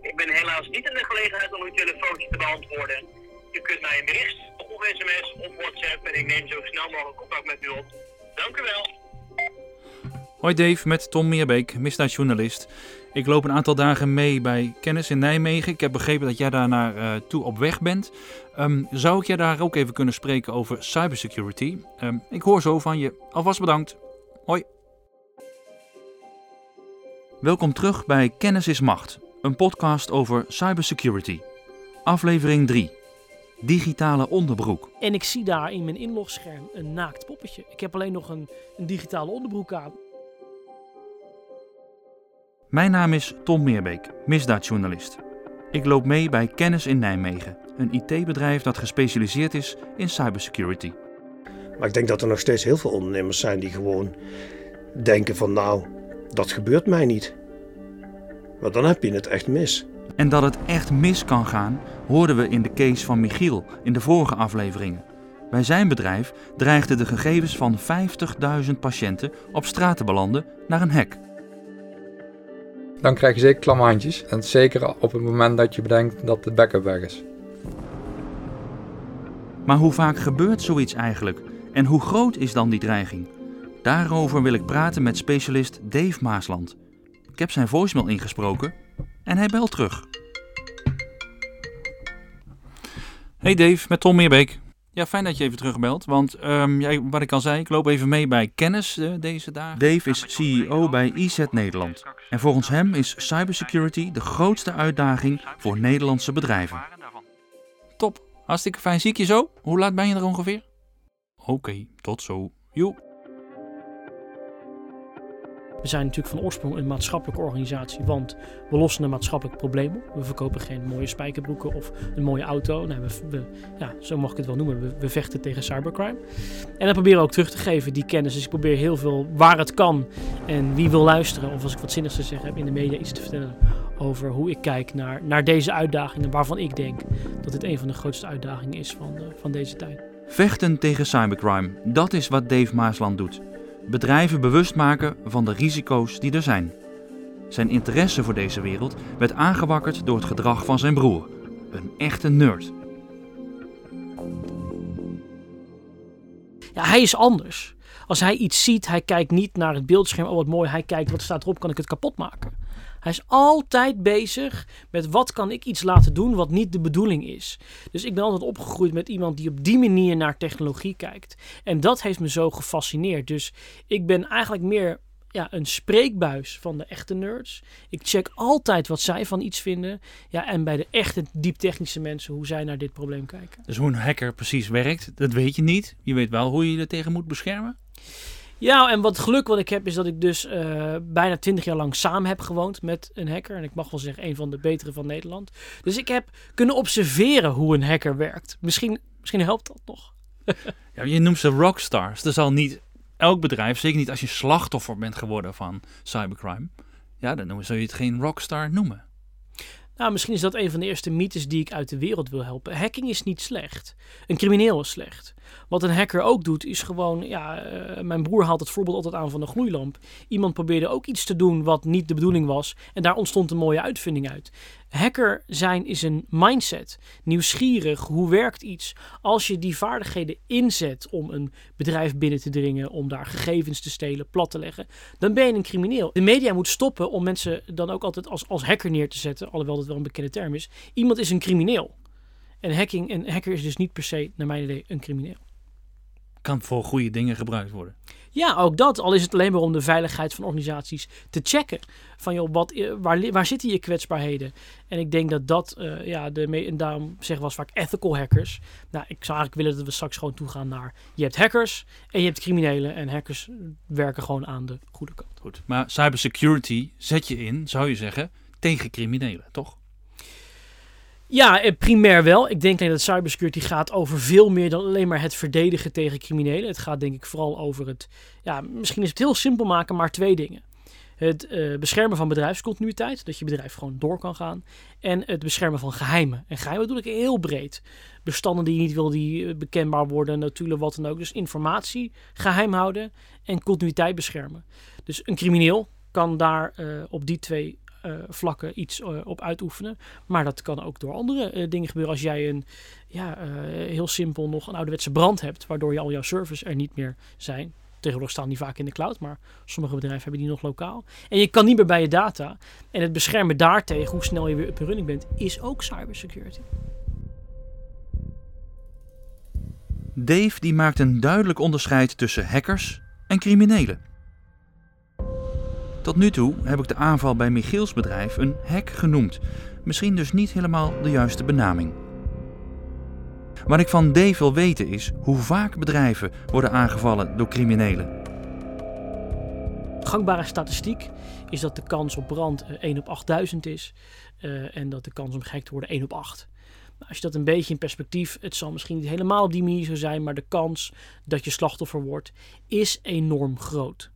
Ik ben helaas niet in de gelegenheid om uw telefoontje te beantwoorden. U kunt mij een bericht of sms of WhatsApp en ik neem zo snel mogelijk contact met u op. Dank u wel. Hoi Dave, met Tom Meerbeek, misdaadjournalist. Ik loop een aantal dagen mee bij Kennis in Nijmegen. Ik heb begrepen dat jij daar naar toe op weg bent. Ehm, zou ik jij daar ook even kunnen spreken over cybersecurity? Um, ik hoor zo van je. Alvast bedankt. Hoi. Welkom terug bij Kennis is Macht, een podcast over cybersecurity. Aflevering 3. Digitale onderbroek. En ik zie daar in mijn inlogscherm een naakt poppetje. Ik heb alleen nog een, een digitale onderbroek aan. Mijn naam is Tom Meerbeek, misdaadjournalist. Ik loop mee bij Kennis in Nijmegen, een IT-bedrijf dat gespecialiseerd is in cybersecurity. Maar ik denk dat er nog steeds heel veel ondernemers zijn die gewoon denken van nou, dat gebeurt mij niet. Maar dan heb je het echt mis. En dat het echt mis kan gaan, hoorden we in de case van Michiel in de vorige afleveringen. Bij zijn bedrijf dreigden de gegevens van 50.000 patiënten op straat te belanden naar een hack. Dan krijg je zeker klamme handjes. En zeker op het moment dat je bedenkt dat de backup weg is. Maar hoe vaak gebeurt zoiets eigenlijk? En hoe groot is dan die dreiging? Daarover wil ik praten met specialist Dave Maasland. Ik heb zijn voicemail ingesproken en hij belt terug. Hey Dave, met Tom Meerbeek. Ja, fijn dat je even terugbelt, want um, jij, wat ik al zei, ik loop even mee bij Kennis uh, deze dagen. Dave is CEO bij IZ Nederland. En volgens hem is cybersecurity de grootste uitdaging voor Nederlandse bedrijven. Top, hartstikke fijn. Zie ik je zo? Hoe laat ben je er ongeveer? Oké, okay, tot zo. Joe. We zijn natuurlijk van oorsprong een maatschappelijke organisatie, want we lossen een maatschappelijk probleem op. We verkopen geen mooie spijkerbroeken of een mooie auto. Nee, we, ja, zo mag ik het wel noemen. We, we, vechten tegen cybercrime. En dat proberen we ook terug te geven, die kennis. Dus ik probeer heel veel waar het kan en wie wil luisteren, of als ik wat zinnigs te zeggen heb in de media, iets te vertellen over hoe ik kijk naar, naar deze uitdagingen, waarvan ik denk dat dit een van de grootste uitdagingen is van, van deze tijd. Vechten tegen cybercrime, dat is wat Dave Maasland doet bedrijven bewust maken van de risico's die er zijn. Zijn interesse voor deze wereld werd aangewakkerd door het gedrag van zijn broer, een echte nerd. Ja, hij is anders. Als hij iets ziet, hij kijkt niet naar het beeldscherm, oh wat mooi, hij kijkt wat staat erop, kan ik het kapot maken. Hij is altijd bezig met wat kan ik iets laten doen wat niet de bedoeling is. Dus ik ben altijd opgegroeid met iemand die op die manier naar technologie kijkt. En dat heeft me zo gefascineerd. Dus ik ben eigenlijk meer ja, een spreekbuis van de echte nerds. Ik check altijd wat zij van iets vinden. Ja, en bij de echte dieptechnische mensen hoe zij naar dit probleem kijken. Dus hoe een hacker precies werkt, dat weet je niet. Je weet wel hoe je er tegen moet beschermen. Ja, en wat geluk wat ik heb is dat ik dus uh, bijna twintig jaar lang samen heb gewoond met een hacker. En ik mag wel zeggen, een van de betere van Nederland. Dus ik heb kunnen observeren hoe een hacker werkt. Misschien, misschien helpt dat nog. ja, je noemt ze rockstars. Er zal niet elk bedrijf, zeker niet als je slachtoffer bent geworden van cybercrime. Ja, dan zou je het geen rockstar noemen. Nou, misschien is dat een van de eerste mythes die ik uit de wereld wil helpen. Hacking is niet slecht. Een crimineel is slecht. Wat een hacker ook doet, is gewoon. Ja, uh, mijn broer haalt het voorbeeld altijd aan van een gloeilamp. Iemand probeerde ook iets te doen wat niet de bedoeling was. En daar ontstond een mooie uitvinding uit. Hacker zijn is een mindset. Nieuwsgierig, hoe werkt iets? Als je die vaardigheden inzet om een bedrijf binnen te dringen, om daar gegevens te stelen, plat te leggen, dan ben je een crimineel. De media moet stoppen om mensen dan ook altijd als, als hacker neer te zetten, alhoewel dat wel een bekende term is. Iemand is een crimineel. En hacking, een hacker is dus niet per se, naar mijn idee, een crimineel. Kan voor goede dingen gebruikt worden. Ja, ook dat. Al is het alleen maar om de veiligheid van organisaties te checken. Van joh, wat, eh, waar, waar zitten je kwetsbaarheden? En ik denk dat dat, uh, ja, de en daarom zeggen we vaak ethical hackers. Nou, ik zou eigenlijk willen dat we straks gewoon toegaan naar, je hebt hackers en je hebt criminelen. En hackers werken gewoon aan de goede kant. Goed, maar cybersecurity zet je in, zou je zeggen, tegen criminelen, toch? Ja, eh, primair wel. Ik denk dat cybersecurity gaat over veel meer dan alleen maar het verdedigen tegen criminelen. Het gaat denk ik vooral over het, ja, misschien is het heel simpel maken, maar twee dingen. Het uh, beschermen van bedrijfscontinuïteit, dat je bedrijf gewoon door kan gaan. En het beschermen van geheimen. En geheimen bedoel ik heel breed. Bestanden die je niet wil, die eh, bekendbaar worden, natuurlijk wat dan ook. Dus informatie geheim houden en continuïteit beschermen. Dus een crimineel kan daar op die twee eh, vlakken iets eh, op uitoefenen. Maar dat kan ook door andere eh, dingen gebeuren. Als jij een, ja, eh, heel simpel nog een ouderwetse brand hebt, waardoor je al jouw servers er niet meer zijn. Tegenwoordig staan die vaak in de cloud, maar sommige bedrijven hebben die nog lokaal. En je kan niet meer bij je data. En het beschermen daartegen, hoe snel je weer up and running bent, is ook cybersecurity. Dave die maakt een duidelijk onderscheid tussen hackers en criminelen. Tot nu toe heb ik de aanval bij Michiels bedrijf een hack genoemd. Misschien dus niet helemaal de juiste benaming. Wat ik van Dave wil weten is hoe vaak bedrijven worden aangevallen door criminelen. gangbare statistiek is dat de kans op brand eh, 1 op 8000 is. eh, en dat de kans om gehackt te worden 1 op 8. Nou, als je dat een beetje in perspectief, het zal misschien niet helemaal op die manier zo zijn, maar de kans dat je slachtoffer wordt is enorm groot.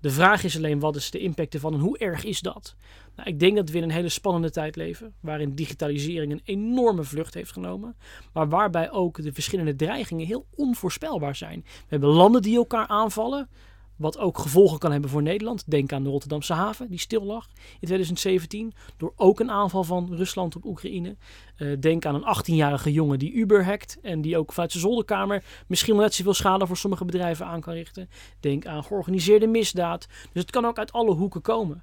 De vraag is alleen wat is de impact ervan en hoe erg is dat? Nou, ik denk dat we in een hele spannende tijd leven, waarin digitalisering een enorme vlucht heeft genomen, maar waarbij ook de verschillende dreigingen heel onvoorspelbaar zijn. We hebben landen die elkaar aanvallen, wat ook gevolgen kan hebben voor Nederland. Denk aan de Rotterdamse haven, die stil lag in 2017. Door ook een aanval van Rusland op Oekraïne. Eh, denk aan een 18-jarige jongen die Uber hackt. En die ook vanuit zijn zolderkamer misschien wel net zoveel schade voor sommige bedrijven aan kan richten. Denk aan georganiseerde misdaad. Dus het kan ook uit alle hoeken komen.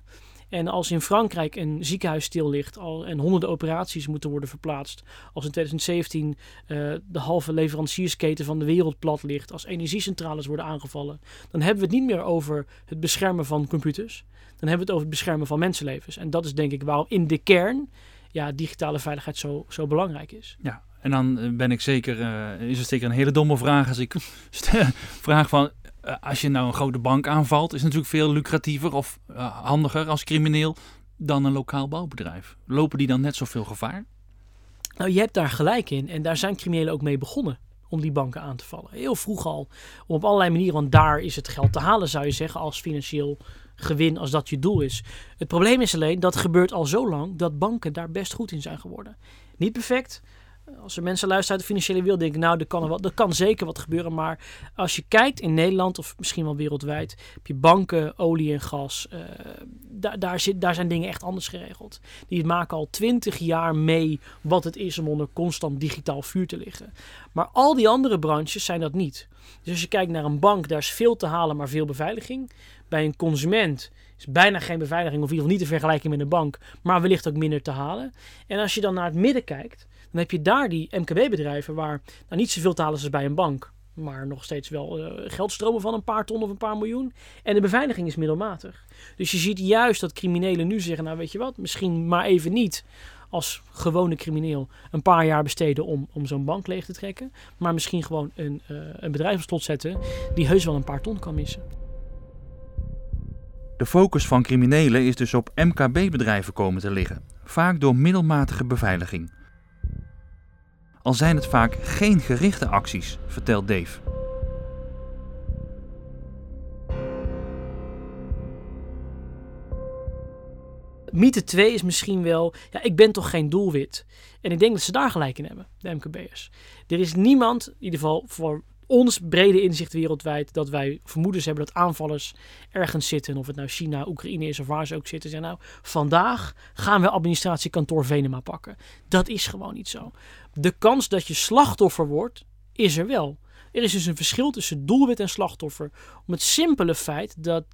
En als in Frankrijk een ziekenhuis stil ligt al, en honderden operaties moeten worden verplaatst. Als in 2017 eh, de halve leveranciersketen van de wereld plat ligt. Als energiecentrales worden aangevallen. Dan hebben we het niet meer over het beschermen van computers. Dan hebben we het over het beschermen van mensenlevens. En dat is denk ik waarom in de kern ja, digitale veiligheid zo, zo belangrijk is. Ja, en dan eh, ben ik zeker, eh, is het zeker een hele domme vraag als ik vraag van, eh, als je nou een grote bank aanvalt, is het natuurlijk veel lucratiever of eh, handiger als crimineel dan een lokaal bouwbedrijf. Lopen die dan net zoveel gevaar? Nou, je hebt daar gelijk in. En daar zijn criminelen ook mee begonnen. Om die banken aan te vallen. Heel vroeg al. Op allerlei manieren. Want daar is het geld te halen, zou je zeggen. Als financieel gewin, als dat je doel is. Het probleem is alleen, dat gebeurt al zo lang. Dat banken daar best goed in zijn geworden. Niet perfect. Als er mensen luisteren uit de financiële wereld denken, nou, er kan, er wat, er kan zeker wat gebeuren. Maar als je kijkt in Nederland of misschien wel wereldwijd, heb je banken, olie en gas. eh, daar, daar, zit, daar zijn dingen echt anders geregeld. Die maken al twintig jaar mee wat het is om onder constant digitaal vuur te liggen. Maar al die andere branches zijn dat niet. Dus als je kijkt naar een bank, daar is veel te halen, maar veel beveiliging. Bij een consument is bijna geen beveiliging, of in ieder geval niet te vergelijken met een bank, maar wellicht ook minder te halen. En als je dan naar het midden kijkt, dan heb je daar die MKB-bedrijven waar nou, niet zoveel is als bij een bank, maar nog steeds wel eh, geldstromen van een paar ton of een paar miljoen. En de beveiliging is middelmatig. Dus je ziet juist dat criminelen nu zeggen, nou weet je wat, misschien maar even niet als gewone crimineel een paar jaar besteden om, om zo'n bank leeg te trekken. Maar misschien gewoon een, eh, een bedrijf op slot zetten die heus wel een paar ton kan missen. De focus van criminelen is dus op MKB-bedrijven komen te liggen, vaak door middelmatige beveiliging. Al zijn het vaak geen gerichte acties, vertelt Dave. Mythe 2 is misschien wel, ja, ik ben toch geen doelwit. En ik denk dat ze daar gelijk in hebben, de MKB'ers. Er is niemand, in ieder geval voor ons brede inzicht wereldwijd, dat wij vermoedens hebben dat aanvallers ergens zitten. Of het nou China, Oekraïne is of waar ze ook zitten. Zeggen nou, vandaag gaan we administratiekantoor Venema pakken. Dat is gewoon niet zo. De kans dat je slachtoffer wordt, is er wel. Er is dus een verschil tussen doelwit en slachtoffer. Om het simpele feit dat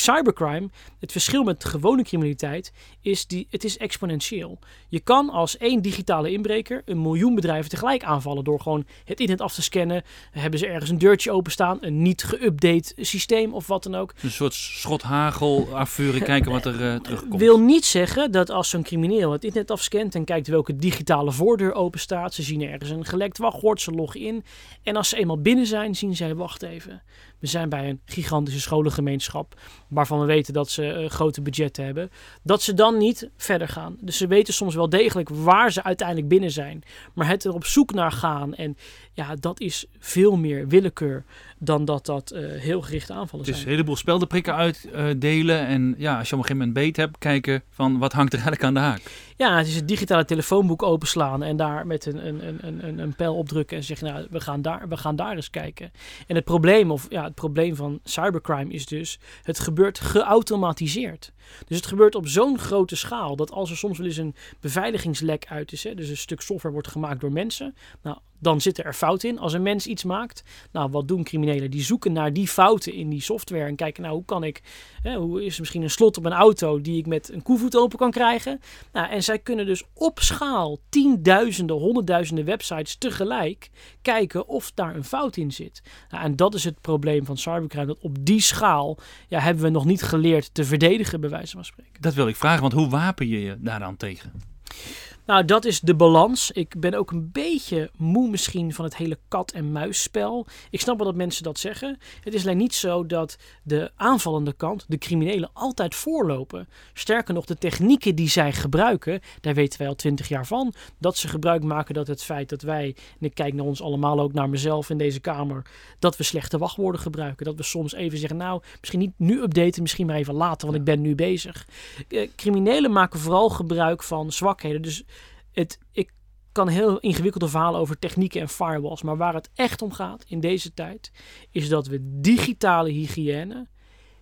cybercrime, het verschil met gewone criminaliteit, is die, het is exponentieel. Je kan als één digitale inbreker een miljoen bedrijven tegelijk aanvallen door gewoon het internet af te scannen. Hebben ze ergens een deurtje openstaan, een niet geüpdate systeem of wat dan ook. Een soort schothagel afvuren, kijken wat er eh, terugkomt. Wil niet zeggen dat als zo'n crimineel het internet afscant en kijkt welke digitale voordeur open staat, ze zien ergens een gelekt wachtwoord, ze loggen in. En als ze eenmaal binnen zijn, zien zij, wacht even. We zijn bij een gigantische scholengemeenschap waarvan we weten dat ze eh, grote budgetten hebben. Dat ze dan niet verder gaan. Dus ze weten soms wel degelijk waar ze uiteindelijk binnen zijn. Maar het er op zoek naar gaan en ja, dat is veel meer willekeur dan dat dat eh, heel gerichte aanvallen Het is zijn. een heleboel speldenprikken uitdelen. en ja, als je op een gegeven moment beet hebt, kijken van wat hangt er eigenlijk aan de haak. Ja, het is het digitale telefoonboek openslaan en daar met een, een, een, een, een pijl op drukken en zeggen, nou, we gaan, daar, we gaan daar eens kijken. En het probleem, of ja, het probleem van cybercrime is dus, het gebeurt geautomatiseerd. Dus het gebeurt op zo'n grote schaal dat als er soms wel eens een beveiligingslek uit is, hè, dus een stuk software wordt gemaakt door mensen, nou, dan zitten er fouten in. Als een mens iets maakt, nou, wat doen criminelen? Die zoeken naar die fouten in die software en kijken, nou, hoe kan ik, hè, hoe is er misschien een slot op een auto die ik met een koevoet open kan krijgen? Nou, en zij kunnen dus op schaal tienduizenden, honderdduizenden websites tegelijk kijken of daar een fout in zit. Nou, en dat is het probleem van cybercrime, dat op die schaal ja, hebben we nog niet geleerd te verdedigen, bij wijze van spreken. Dat wil ik vragen, want hoe wapen je je daar dan tegen? Nou, dat is de balans. Ik ben ook een beetje moe misschien van het hele kat-en-muisspel. Ik snap wel dat mensen dat zeggen. Het is alleen niet zo dat de aanvallende kant, de criminelen, altijd voorlopen. Sterker nog, de technieken die zij gebruiken, daar weten wij al twintig jaar van. Dat ze gebruik maken dat het feit dat wij, en ik kijk naar ons allemaal ook naar mezelf in deze kamer, dat we slechte wachtwoorden gebruiken. Dat we soms even zeggen, nou, misschien niet nu updaten, misschien maar even later, want ik ben nu bezig. Eh, criminelen maken vooral gebruik van zwakheden. Dus het, ik kan heel ingewikkelde verhalen over technieken en firewalls. Maar waar het echt om gaat in deze tijd, is dat we digitale hygiëne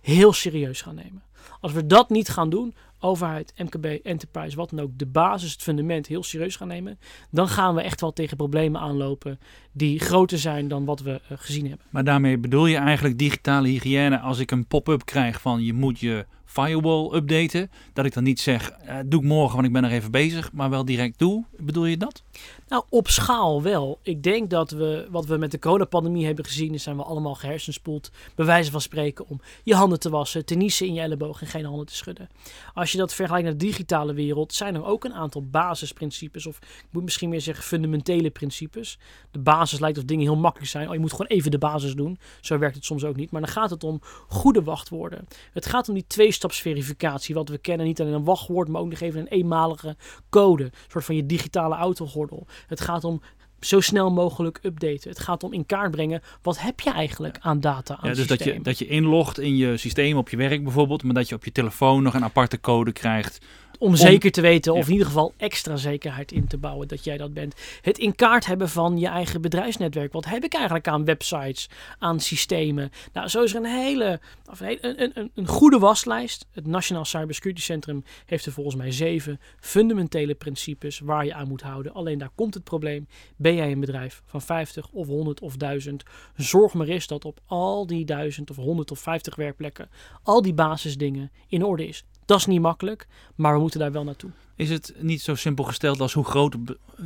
heel serieus gaan nemen. Als we dat niet gaan doen, overheid, MKB, enterprise, wat dan ook, de basis, het fundament heel serieus gaan nemen, dan gaan we echt wel tegen problemen aanlopen die groter zijn dan wat we uh, gezien hebben. Maar daarmee bedoel je eigenlijk digitale hygiëne als ik een pop-up krijg van je moet je firewall updaten. Dat ik dan niet zeg, uh, doe ik morgen, want ik ben er even bezig, maar wel direct doe. Bedoel je dat? Nou, op schaal wel. Ik denk dat we, wat we met de coronapandemie hebben gezien, is zijn we allemaal gehersenspoeld, bij wijze van spreken, om je handen te wassen, te niezen in je elleboog en geen handen te schudden. Als je dat vergelijkt naar de digitale wereld, zijn er ook een aantal basisprincipes, of ik moet misschien meer zeggen fundamentele principes. De basis lijkt of dingen heel makkelijk zijn. Oh, je moet gewoon even de basis doen. Zo werkt het soms ook niet. Maar dan gaat het om goede wachtwoorden. Het gaat om die tweestapsverificatie, wat we kennen. Niet alleen een wachtwoord, maar ook nog even een eenmalige code. Een soort van je digitale autogordel. Het gaat om zo snel mogelijk updaten. Het gaat om in kaart brengen wat heb je eigenlijk aan data aan ja, dus dat je, dat je inlogt in je systeem op je werk bijvoorbeeld, maar dat je op je telefoon nog een aparte code krijgt om, zeker te weten, of in ieder geval extra zekerheid in te bouwen dat jij dat bent. Het in kaart hebben van je eigen bedrijfsnetwerk. Wat heb ik eigenlijk aan websites, aan systemen? Nou, zo is er een hele, een, een, een goede waslijst. Het Nationaal Cybersecurity Centrum heeft er volgens mij zeven fundamentele principes waar je aan moet houden. Alleen daar komt het probleem. Ben jij een bedrijf van 50 of 100 of 1000? Zorg maar eens dat op al die 1000 of 100 of 50 werkplekken al die basisdingen in orde is. Dat is niet makkelijk, maar we moeten daar wel naartoe. Is het niet zo simpel gesteld als hoe, groot,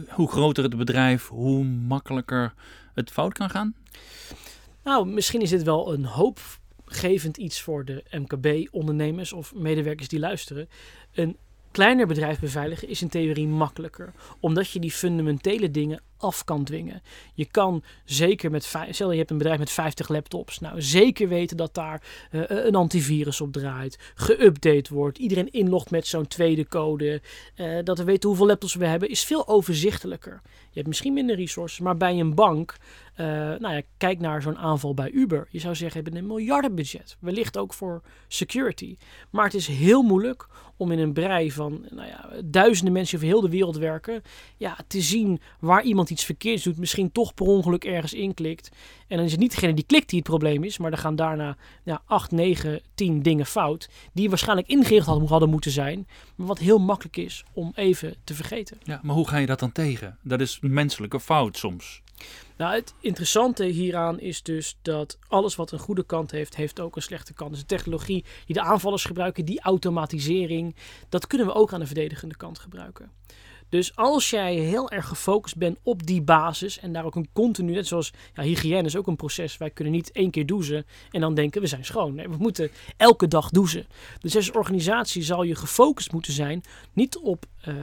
hoe groter het bedrijf, hoe makkelijker het fout kan gaan? Nou, misschien is dit wel een hoopgevend iets voor de MKB-ondernemers of medewerkers die luisteren. Een kleiner bedrijf beveiligen is in theorie makkelijker, omdat je die fundamentele dingen af kan dwingen. Je kan zeker met, stel je hebt een bedrijf met 50 laptops, nou zeker weten dat daar uh, een antivirus op draait, geüpdate wordt, iedereen inlogt met zo'n tweede code, uh, dat we weten hoeveel laptops we hebben, is veel overzichtelijker. Je hebt misschien minder resources, maar bij een bank, uh, nou ja, kijk naar zo'n aanval bij Uber. Je zou zeggen, hebben een miljardenbudget, wellicht ook voor security. Maar het is heel moeilijk om in een brei van nou ja, duizenden mensen over heel de wereld werken, ja, te zien waar iemand iets verkeerds doet, misschien toch per ongeluk ergens inklikt. En dan is het niet degene die klikt die het probleem is, maar er gaan daarna ja, 8, 9, 10 dingen fout, die waarschijnlijk ingericht hadden moeten zijn, maar wat heel makkelijk is om even te vergeten. Ja, maar hoe ga je dat dan tegen? Dat is een menselijke fout soms. Nou, het interessante hieraan is dus dat alles wat een goede kant heeft, heeft ook een slechte kant. Dus de technologie die de aanvallers gebruiken, die automatisering, dat kunnen we ook aan de verdedigende kant gebruiken. Dus als jij heel erg gefocust bent op die basis en daar ook een continu, net zoals ja, hygiëne is ook een proces. Wij kunnen niet één keer douchen en dan denken we zijn schoon. Nee, we moeten elke dag douchen. Dus als organisatie zal je gefocust moeten zijn, niet op uh,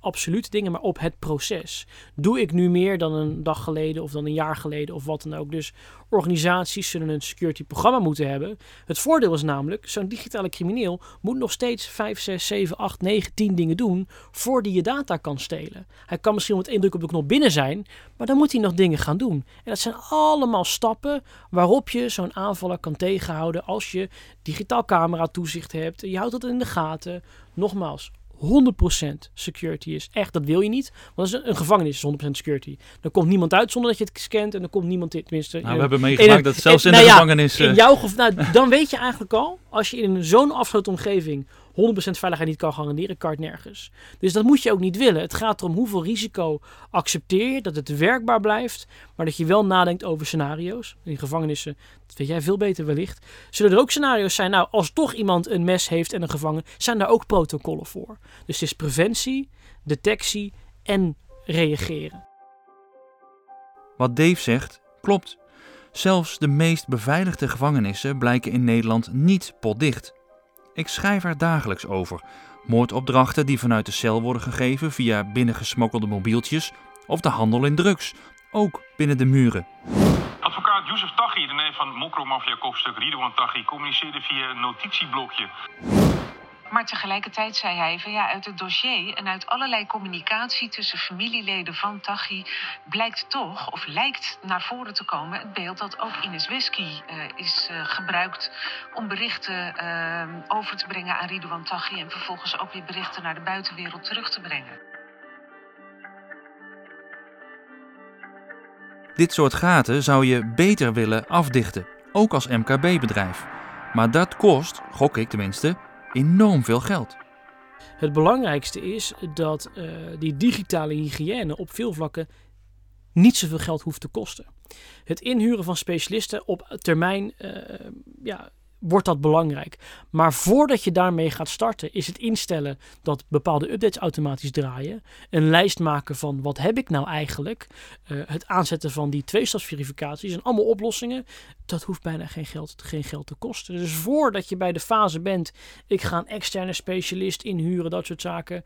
absolute dingen, maar op het proces. Doe ik nu meer dan een dag geleden of dan een jaar geleden of wat dan ook. Dus organisaties zullen een security programma moeten hebben. Het voordeel is namelijk, zo'n digitale crimineel moet nog steeds 5, 6, 7, 8, 9, 10 dingen doen voordat je data kan stelen. Hij kan misschien met één druk op de knop binnen zijn, maar dan moet hij nog dingen gaan doen. En dat zijn allemaal stappen waarop je zo'n aanvaller kan tegenhouden als je digitaal camera toezicht hebt. Je houdt dat in de gaten. Nogmaals, 100% security is. Echt, dat wil je niet. Want een, een gevangenis is 100% security. Dan komt niemand uit zonder dat je het scant en dan komt niemand in, tenminste... Nou, we hebben meegemaakt dat zelfs in, nou de ja, gevangenis... In eh, jouw geval, nou, dan weet je eigenlijk al, als je in zo'n afgesloten omgeving 100% veiligheid niet kan garanderen, kan het nergens. Dus dat moet je ook niet willen. Het gaat erom hoeveel risico accepteer je, dat het werkbaar blijft, maar dat je wel nadenkt over scenario's. In gevangenissen, dat weet jij veel beter wellicht. Zullen er ook scenario's zijn, nou, als toch iemand een mes heeft en een gevangen, zijn daar ook protocollen voor. Dus het is preventie, detectie en reageren. Wat Dave zegt, klopt. Zelfs de meest beveiligde gevangenissen blijken in Nederland niet potdicht. Ik schrijf er dagelijks over. Moordopdrachten die vanuit de cel worden gegeven via binnengesmokkelde mobieltjes of de handel in drugs, ook binnen de muren. Advocaat Youssef Taghi, de neef van Mokro-mafia-kopstuk Ridwan Taghi, communiceerde via een notitieblokje. Maar tegelijkertijd zei hij van ja, uit het dossier en uit allerlei communicatie tussen familieleden van Taghi blijkt toch, of lijkt naar voren te komen, het beeld dat ook Ines Whisky eh, is eh, gebruikt om berichten eh, over te brengen aan Ridwan Taghi en vervolgens ook weer berichten naar de buitenwereld terug te brengen. Dit soort gaten zou je beter willen afdichten, ook als MKB-bedrijf. Maar dat kost, gok ik tenminste, enorm veel geld. Het belangrijkste is dat uh, die digitale hygiëne op veel vlakken niet zoveel geld hoeft te kosten. Het inhuren van specialisten op termijn uh, ja, wordt dat belangrijk. Maar voordat je daarmee gaat starten, is het instellen dat bepaalde updates automatisch draaien. Een lijst maken van wat heb ik nou eigenlijk. Uh, het aanzetten van die tweestapsverificaties en allemaal oplossingen. Dat hoeft bijna geen geld, geen geld te kosten. Dus voordat je bij de fase bent, ik ga een externe specialist inhuren, dat soort zaken.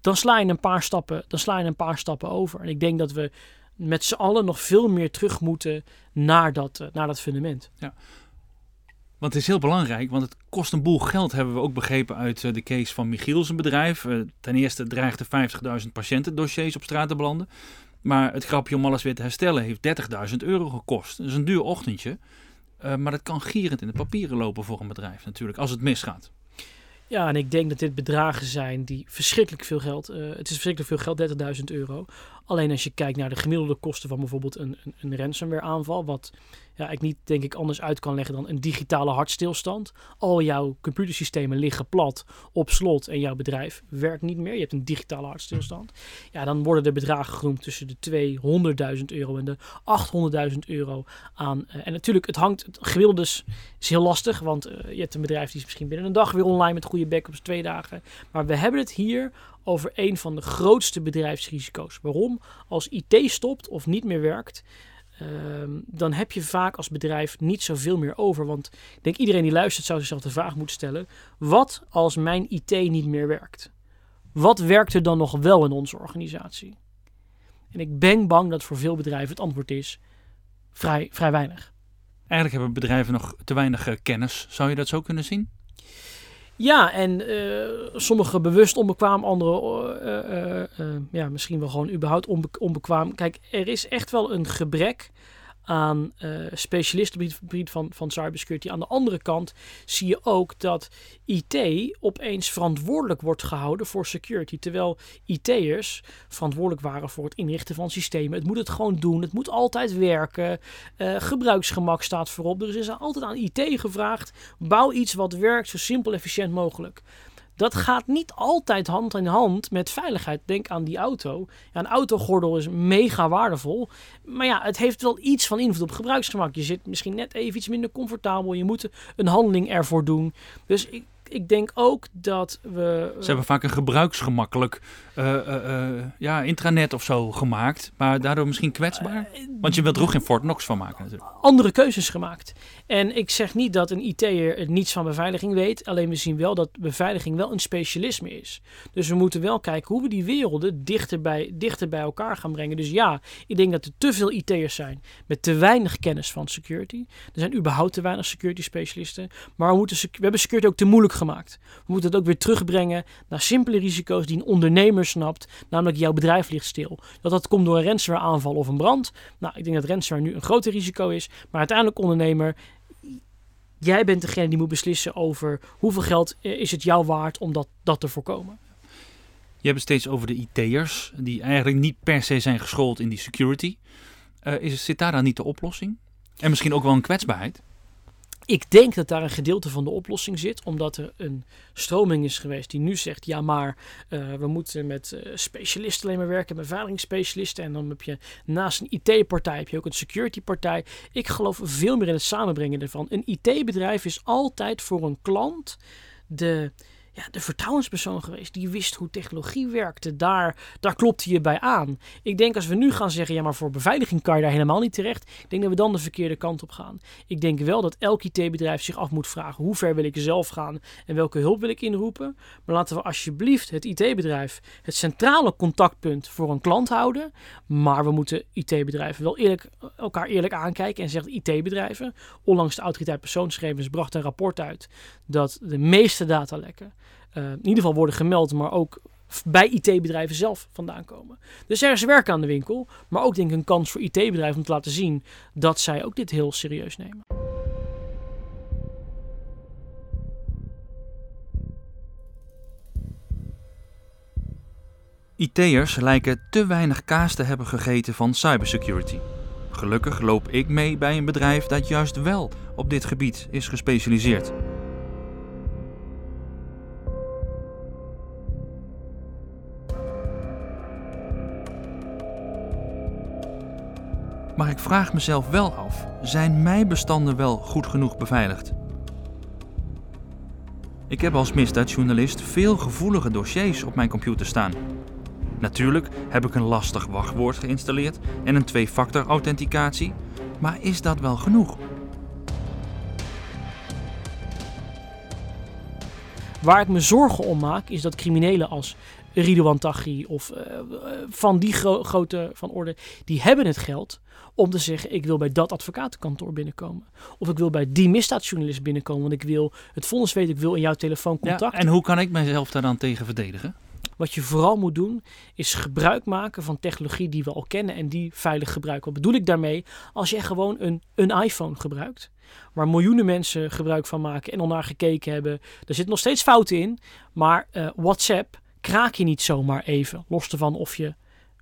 Dan sla je een paar stappen, dan sla je een paar stappen over. En ik denk dat we met z'n allen nog veel meer terug moeten naar dat, uh, naar dat fundament. Ja. Want het is heel belangrijk, want het kost een boel geld, hebben we ook begrepen uit de case van Michiel, zijn bedrijf. Ten eerste dreigde 50.000 patiënten dossiers op straat te belanden. Maar het grapje om alles weer te herstellen heeft 30.000 euro gekost. Dat is een duur ochtendje. Uh, maar dat kan gierend in de papieren lopen voor een bedrijf natuurlijk, als het misgaat. Ja, en ik denk dat dit bedragen zijn die verschrikkelijk veel geld. Uh, het is verschrikkelijk veel geld, 30.000 euro. Alleen als je kijkt naar de gemiddelde kosten van bijvoorbeeld een, een, een ransomware aanval, wat ja, ik niet denk ik anders uit kan leggen dan een digitale hartstilstand. Al jouw computersystemen liggen plat op slot en jouw bedrijf werkt niet meer. Je hebt een digitale hartstilstand. Ja, dan worden de bedragen genoemd tussen de 200.000 euro en de 800.000 euro aan. Uh, en natuurlijk, het hangt, het gemiddelde is, heel lastig, want uh, je hebt een bedrijf die is misschien binnen een dag weer online met goede backups, twee dagen. Maar we hebben het hier over een van de grootste bedrijfsrisico's. Waarom? Als IT stopt of niet meer werkt, um, dan heb je vaak als bedrijf niet zoveel meer over. Want ik denk iedereen die luistert zou zichzelf de vraag moeten stellen: wat als mijn IT niet meer werkt? Wat werkt er dan nog wel in onze organisatie? En ik ben bang dat voor veel bedrijven het antwoord is vrij, vrij weinig. Eigenlijk hebben bedrijven nog te weinig kennis. Zou je dat zo kunnen zien? Ja, en uh, sommigen bewust onbekwaam, anderen uh, uh, ja, misschien wel gewoon überhaupt onbe onbekwaam. Kijk, er is echt wel een gebrek aan uh, specialisten op het gebied van, van cybersecurity. Aan de andere kant zie je ook dat IT opeens verantwoordelijk wordt gehouden voor security. Terwijl IT'ers verantwoordelijk waren voor het inrichten van systemen. Het moet het gewoon doen. Het moet altijd werken. Uh, gebruiksgemak staat voorop. Er is altijd aan IT gevraagd. Bouw iets wat werkt zo simpel efficiënt mogelijk. Dat gaat niet altijd hand in hand met veiligheid. Denk aan die auto. Een autogordel is mega waardevol. Maar ja, het heeft wel iets van invloed op gebruiksgemak. Je zit misschien net even iets minder comfortabel. Je moet een handeling ervoor doen. Dus ik, ik denk ook dat we. Ze hebben vaak een gebruiksgemakkelijk uh, uh, uh, ja, intranet of zo gemaakt. Maar daardoor misschien kwetsbaar. Want je wilt er ook geen Fort Knox van maken natuurlijk. Andere keuzes gemaakt. En ik zeg niet dat een IT'er niets van beveiliging weet. Alleen we zien wel dat beveiliging wel een specialisme is. Dus we moeten wel kijken hoe we die werelden dichter bij, dichter bij elkaar gaan brengen. Dus ja, ik denk dat er te veel IT'ers zijn met te weinig kennis van security. Er zijn überhaupt te weinig security specialisten. Maar we, moeten, we hebben security ook te moeilijk gemaakt. We moeten het ook weer terugbrengen naar simpele risico's die een ondernemer snapt. Namelijk jouw bedrijf ligt stil. Dat dat komt door een ransomware aanval of een brand. Nou, ik denk dat ransomware nu een groter risico is. Maar uiteindelijk ondernemer, jij bent degene die moet beslissen over hoeveel geld is het jou waard om dat, dat te voorkomen. Je hebt het steeds over de IT'ers, die eigenlijk niet per se zijn geschoold in die security. Uh, is, zit daar dan niet de oplossing? En misschien ook wel een kwetsbaarheid? Ik denk dat daar een gedeelte van de oplossing zit, omdat er een stroming is geweest die nu zegt: ja, maar uh, we moeten met uh, specialisten alleen maar werken, beveiligingsspecialisten. En dan heb je naast een IT-partij heb je ook een security-partij. Ik geloof veel meer in het samenbrengen ervan. Een IT-bedrijf is altijd voor een klant de ja, de vertrouwenspersoon geweest. Die wist hoe technologie werkte. Daar, daar klopte je bij aan. Ik denk als we nu gaan zeggen, ja, maar voor beveiliging kan je daar helemaal niet terecht. Ik denk dat we dan de verkeerde kant op gaan. Ik denk wel dat elk IT-bedrijf zich af moet vragen, hoe ver wil ik zelf gaan en welke hulp wil ik inroepen. Maar laten we alsjeblieft het IT-bedrijf het centrale contactpunt voor een klant houden. Maar we moeten IT-bedrijven wel eerlijk, elkaar eerlijk aankijken en zeggen IT-bedrijven. Onlangs de autoriteit persoonsgegevens bracht een rapport uit dat de meeste datalekken uh, in ieder geval worden gemeld, maar ook bij IT-bedrijven zelf vandaan komen. Dus er is werk aan de winkel, maar ook denk ik een kans voor IT-bedrijven om te laten zien dat zij ook dit heel serieus nemen. IT'ers lijken te weinig kaas te hebben gegeten van cybersecurity. Gelukkig loop ik mee bij een bedrijf dat juist wel op dit gebied is gespecialiseerd. Maar ik vraag mezelf wel af: zijn mijn bestanden wel goed genoeg beveiligd? Ik heb als misdaadjournalist veel gevoelige dossiers op mijn computer staan. Natuurlijk heb ik een lastig wachtwoord geïnstalleerd en een twee-factor authenticatie, maar is dat wel genoeg? Waar ik me zorgen om maak, is dat criminelen als Ridouan Taghi of uh, van die gro grote van orde, die hebben het geld om te zeggen: ik wil bij dat advocatenkantoor binnenkomen. Of ik wil bij die misdaadjournalist binnenkomen, want ik wil het vonnis weten, ik wil in jouw telefoon contact. Ja, en hoe kan ik mijzelf daar dan tegen verdedigen? Wat je vooral moet doen, is gebruik maken van technologie die we al kennen en die veilig gebruiken. Wat bedoel ik daarmee? Als je gewoon een, een iPhone gebruikt, waar miljoenen mensen gebruik van maken en al naar gekeken hebben, er zitten nog steeds fouten in, maar uh, WhatsApp kraak je niet zomaar even, los ervan of je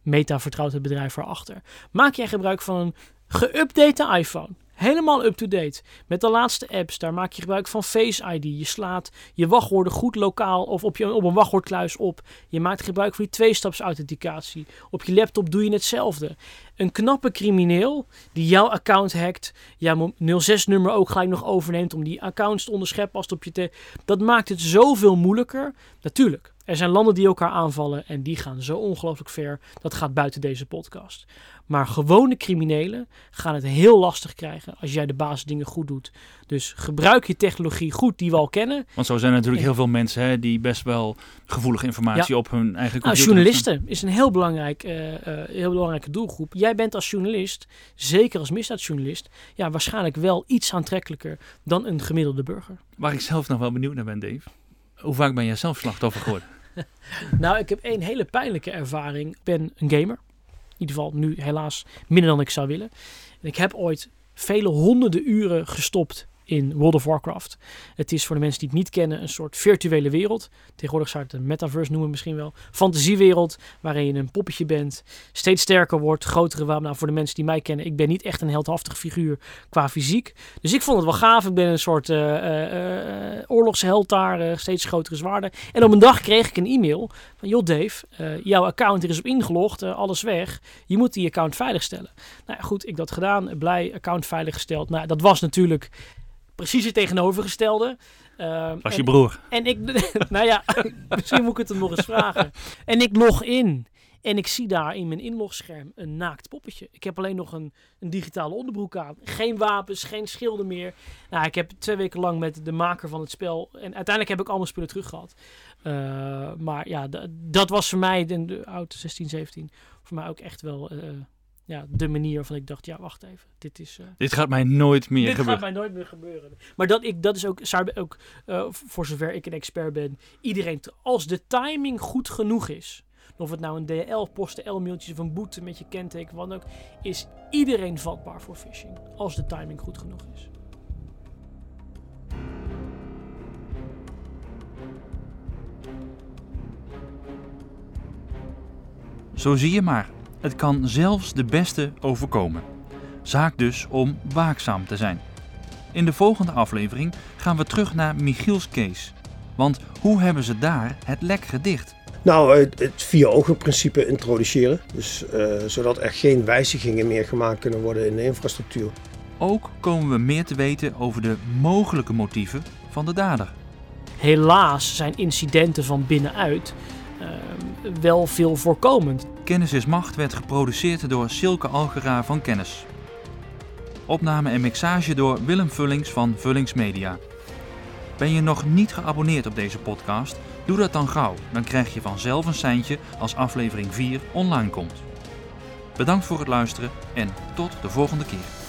Meta vertrouwt het bedrijf erachter. Maak jij gebruik van een geüpdate iPhone. Helemaal up-to-date. Met de laatste apps. Daar maak je gebruik van Face ID. Je slaat je wachtwoorden goed lokaal of op, je, op een wachtwoordkluis op. Je maakt gebruik van die tweestapsauthenticatie. Op je laptop doe je hetzelfde. Een knappe crimineel die jouw account hackt. Jouw 06-nummer ook gelijk nog overneemt om die accounts te onderscheppen als op je te... Dat maakt het zoveel moeilijker. Natuurlijk, er zijn landen die elkaar aanvallen en die gaan zo ongelooflijk ver. Dat gaat buiten deze podcast. Maar gewone criminelen gaan het heel lastig krijgen als jij de basisdingen goed doet. Dus gebruik je technologie goed die we al kennen. Want zo zijn er natuurlijk heel veel mensen hè, die best wel gevoelige informatie op hun eigen nou, computer nou, Journalisten is een heel, belangrijk, uh, uh, heel belangrijke doelgroep. Jij bent als journalist, zeker als misdaadjournalist, ja, waarschijnlijk wel iets aantrekkelijker dan een gemiddelde burger. Waar ik zelf nog wel benieuwd naar ben, Dave. Hoe vaak ben jij zelf slachtoffer geworden? nou, ik heb één hele pijnlijke ervaring. Ik ben een gamer. In ieder geval nu helaas minder dan ik zou willen. En ik heb ooit vele honderden uren gestopt in World of Warcraft. Het is voor de mensen die het niet kennen een soort virtuele wereld. Tegenwoordig zou het een metaverse noemen misschien wel. Fantasiewereld waarin je een poppetje bent, steeds sterker wordt, grotere wapen. Nou, voor de mensen die mij kennen, ik ben niet echt een heldhaftige figuur qua fysiek. Dus ik vond het wel gaaf. Ik ben een soort uh, oorlogsheld daar, steeds grotere zwaarden. En op een dag kreeg ik een e-mail van, joh Dave, jouw account is op ingelogd, alles weg. Je moet die account veiligstellen. Nou ja, goed, ik dat gedaan, blij, account veiliggesteld. Nou, dat was natuurlijk precies het tegenovergestelde. Uh, Was je broer? En ik, nou ja, misschien moet ik het hem nog eens vragen. En ik log in. En ik zie daar in mijn inlogscherm een naakt poppetje. Ik heb alleen nog een, een digitale onderbroek aan. Geen wapens, geen schilden meer. Nou, ik heb twee weken lang met de maker van het spel. En uiteindelijk heb ik allemaal spullen terug gehad. Uh, maar ja, dat was voor mij, de, de oude 16, 17, voor mij ook echt wel uh, ja, de manier waarvan ik dacht, ja, wacht even. Dit, is, uh, dit gaat mij nooit meer dit gebeuren. Dit gaat mij nooit meer gebeuren. Maar dat, ik, dat is ook, ook uh, voor zover ik een expert ben, iedereen, als de timing goed genoeg is, of het nou een DL, posten, L-mailtjes of een boete met je kenteken, wat ook, is iedereen vatbaar voor phishing. Als de timing goed genoeg is. Zo zie je maar, het kan zelfs de beste overkomen. Zaak dus om waakzaam te zijn. In de volgende aflevering gaan we terug naar Michiels case. Want hoe hebben ze daar het lek gedicht? Nou, het, het vier-ogen-principe introduceren. Dus, uh, zodat er geen wijzigingen meer gemaakt kunnen worden in de infrastructuur. Ook komen we meer te weten over de mogelijke motieven van de dader. Helaas zijn incidenten van binnenuit wel veel voorkomend. Kennis is Macht werd geproduceerd door Silke Algera van Kennis. Opname en mixage door Willem Vullings van Vullings Media. Ben je nog niet geabonneerd op deze podcast? Doe dat dan gauw, dan krijg je vanzelf een seintje als aflevering 4 online komt. Bedankt voor het luisteren en tot de volgende keer.